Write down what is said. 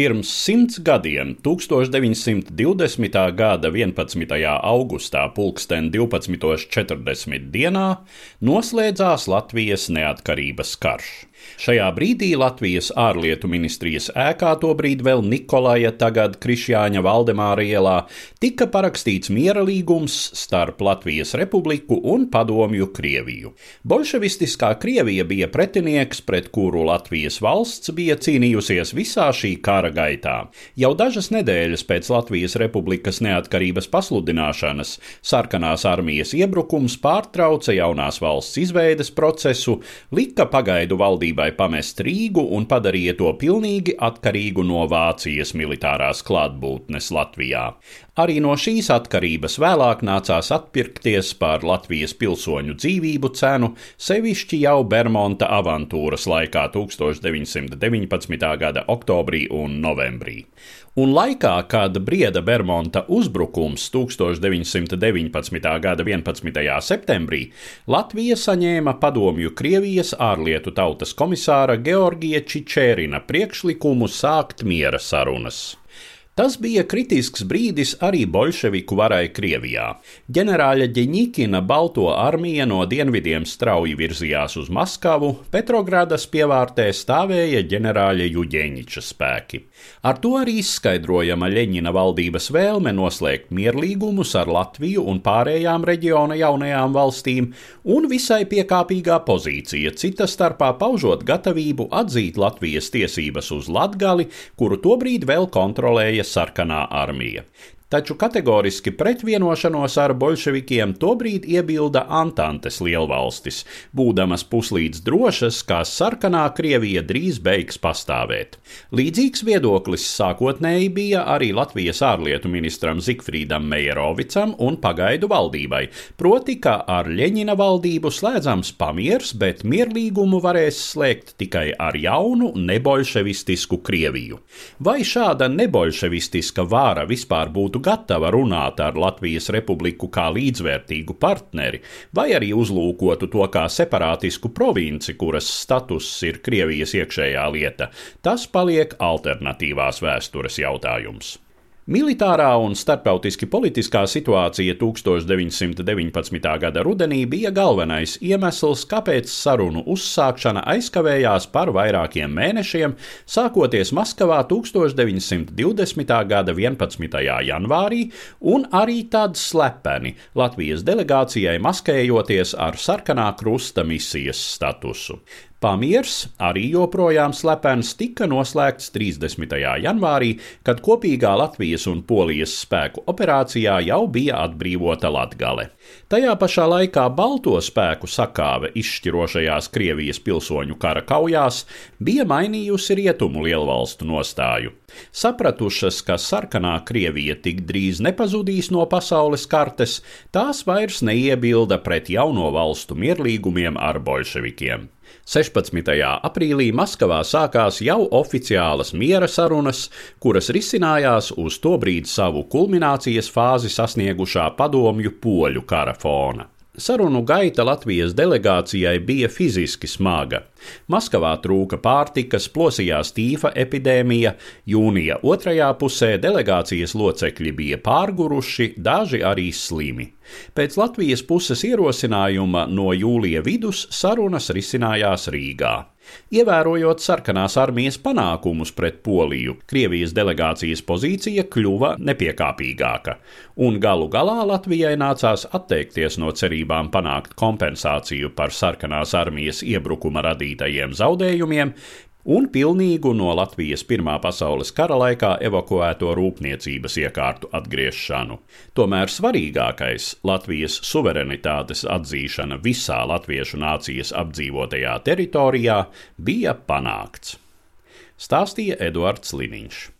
Pirms simts gadiem, 1920. gada 11. augustā, pulksten 12.40 dienā, noslēdzās Latvijas neatkarības karš. Šajā brīdī Latvijas ārlietu ministrijas ēkā, tobrīd vēl Nikolaja, tagad Krišjāņa Valdemāra ielā, tika parakstīts miera līgums starp Latvijas republiku un padomju Krieviju. Bolševistiskā Krievija bija pretinieks, pret kuru Latvijas valsts bija cīnījusies visā šī kara gaitā. Jau dažas nedēļas pēc Latvijas republikas neatkarības pasludināšanas sarkanās armijas iebrukums pārtrauca jaunās valsts izveides procesu, lika pagaidu valdību valdībai pamest Rīgu un padarīja to pilnīgi atkarīgu no Vācijas militārās klātbūtnes Latvijā. Arī no šīs atkarības vēlāk nācās atpirkties par Latvijas pilsoņu dzīvību cenu, sevišķi jau Bermonta avantūras laikā 1919. gada oktobrī un novembrī. Un laikā, kad brieda Bermonta uzbrukums 1919. gada 11. septembrī, Latvija saņēma padomju Krievijas ārlietu tautas komisāra Georgija Čičērina priekšlikumu sākt miera sarunas. Tas bija kritisks brīdis arī bolševiku varai Krievijā. Ģenerāļa Ģeņikina Balto armija no dienvidiem strauji virzījās uz Maskavu, Petrogradas pievārtē stāvēja ģenerāļa Juģēņiča spēki. Ar to arī izskaidrojama Ļeņina valdības vēlme noslēgt mierlīgumus ar Latviju un pārējām reģiona jaunajām valstīm, un visai piekāpīgā pozīcija, cita starpā paužot gatavību atzīt Latvijas tiesības uz Latgali, kuru tobrīd vēl kontrolēja sarkanā armija. Taču kategoriski pret vienošanos ar bolševikiem tobrīd iebilda Antantes lielvalstis, būdamas puslīdz drošas, ka sarkanā Krievija drīz beigs pastāvēt. Līdzīgs viedoklis sākotnēji bija arī Latvijas ārlietu ministram Zikfrīdam Meierovicam un pagaidu valdībai, proti, ka ar Ļeņina valdību slēdzams pamiers, bet mierlīgumu varēs slēgt tikai ar jaunu nebolševistisku Krieviju. Vai šāda nebolševistiska vāra vispār būtu būtu gatava runāt ar Latvijas republiku kā līdzvērtīgu partneri, vai arī uzlūkotu to kā separātisku provinci, kuras status ir Krievijas iekšējā lieta, tas paliek alternatīvās vēstures jautājums. Militārā un starptautiski politiskā situācija 1919. gada rudenī bija galvenais iemesls, kāpēc sarunu uzsākšana aizkavējās par vairākiem mēnešiem, sākoties Maskavā 1920. gada 11. janvārī, un arī tad slepeni Latvijas delegācijai maskējoties ar sarkanā krusta misijas statusu. Pamiers, arī joprojām slepens, tika noslēgts 30. janvārī, kad kopīgā Latvijas un Polijas spēku operācijā jau bija atbrīvota Latgale. Tajā pašā laikā Balto spēku sakāve izšķirošajās Krievijas pilsoņu kara kaujās bija mainījusi rietumu lielvalstu nostāju. Sapratušas, ka sarkanā Krievija tik drīz nepazudīs no pasaules kartes, tās vairs neiebilda pret jauno valstu mierlīgumiem ar bolševikiem. 16. aprīlī Maskavā sākās jau oficiālas miera sarunas, kuras risinājās uz to brīdi savu kulminācijas fāzi sasniegušā padomju poļu kara fona. Sarunu gaita Latvijas delegācijai bija fiziski smaga. Maskavā trūka pārtikas, plosījās tīfa epidēmija, jūnija otrajā pusē delegācijas locekļi bija pārguruši, daži arī slimi. Pēc Latvijas puses ierosinājuma no jūlija vidus sarunas risinājās Rīgā. Ievērojot sarkanās armijas panākumus pret Poliju, Krievijas delegācijas pozīcija kļuva nepiekāpīgāka, un galu galā Latvijai nācās atteikties no cerībām panākt kompensāciju par sarkanās armijas iebrukuma radītajiem zaudējumiem, un pilnīgu no Latvijas Pirmā pasaules kara laikā evakuēto rūpniecības iekārtu atgriešanu. Tomēr svarīgākais - Latvijas suverenitātes atzīšana visā latviešu nācijas apdzīvotajā teritorijā - bija panākts. Stāstīja Eduards Liniņš.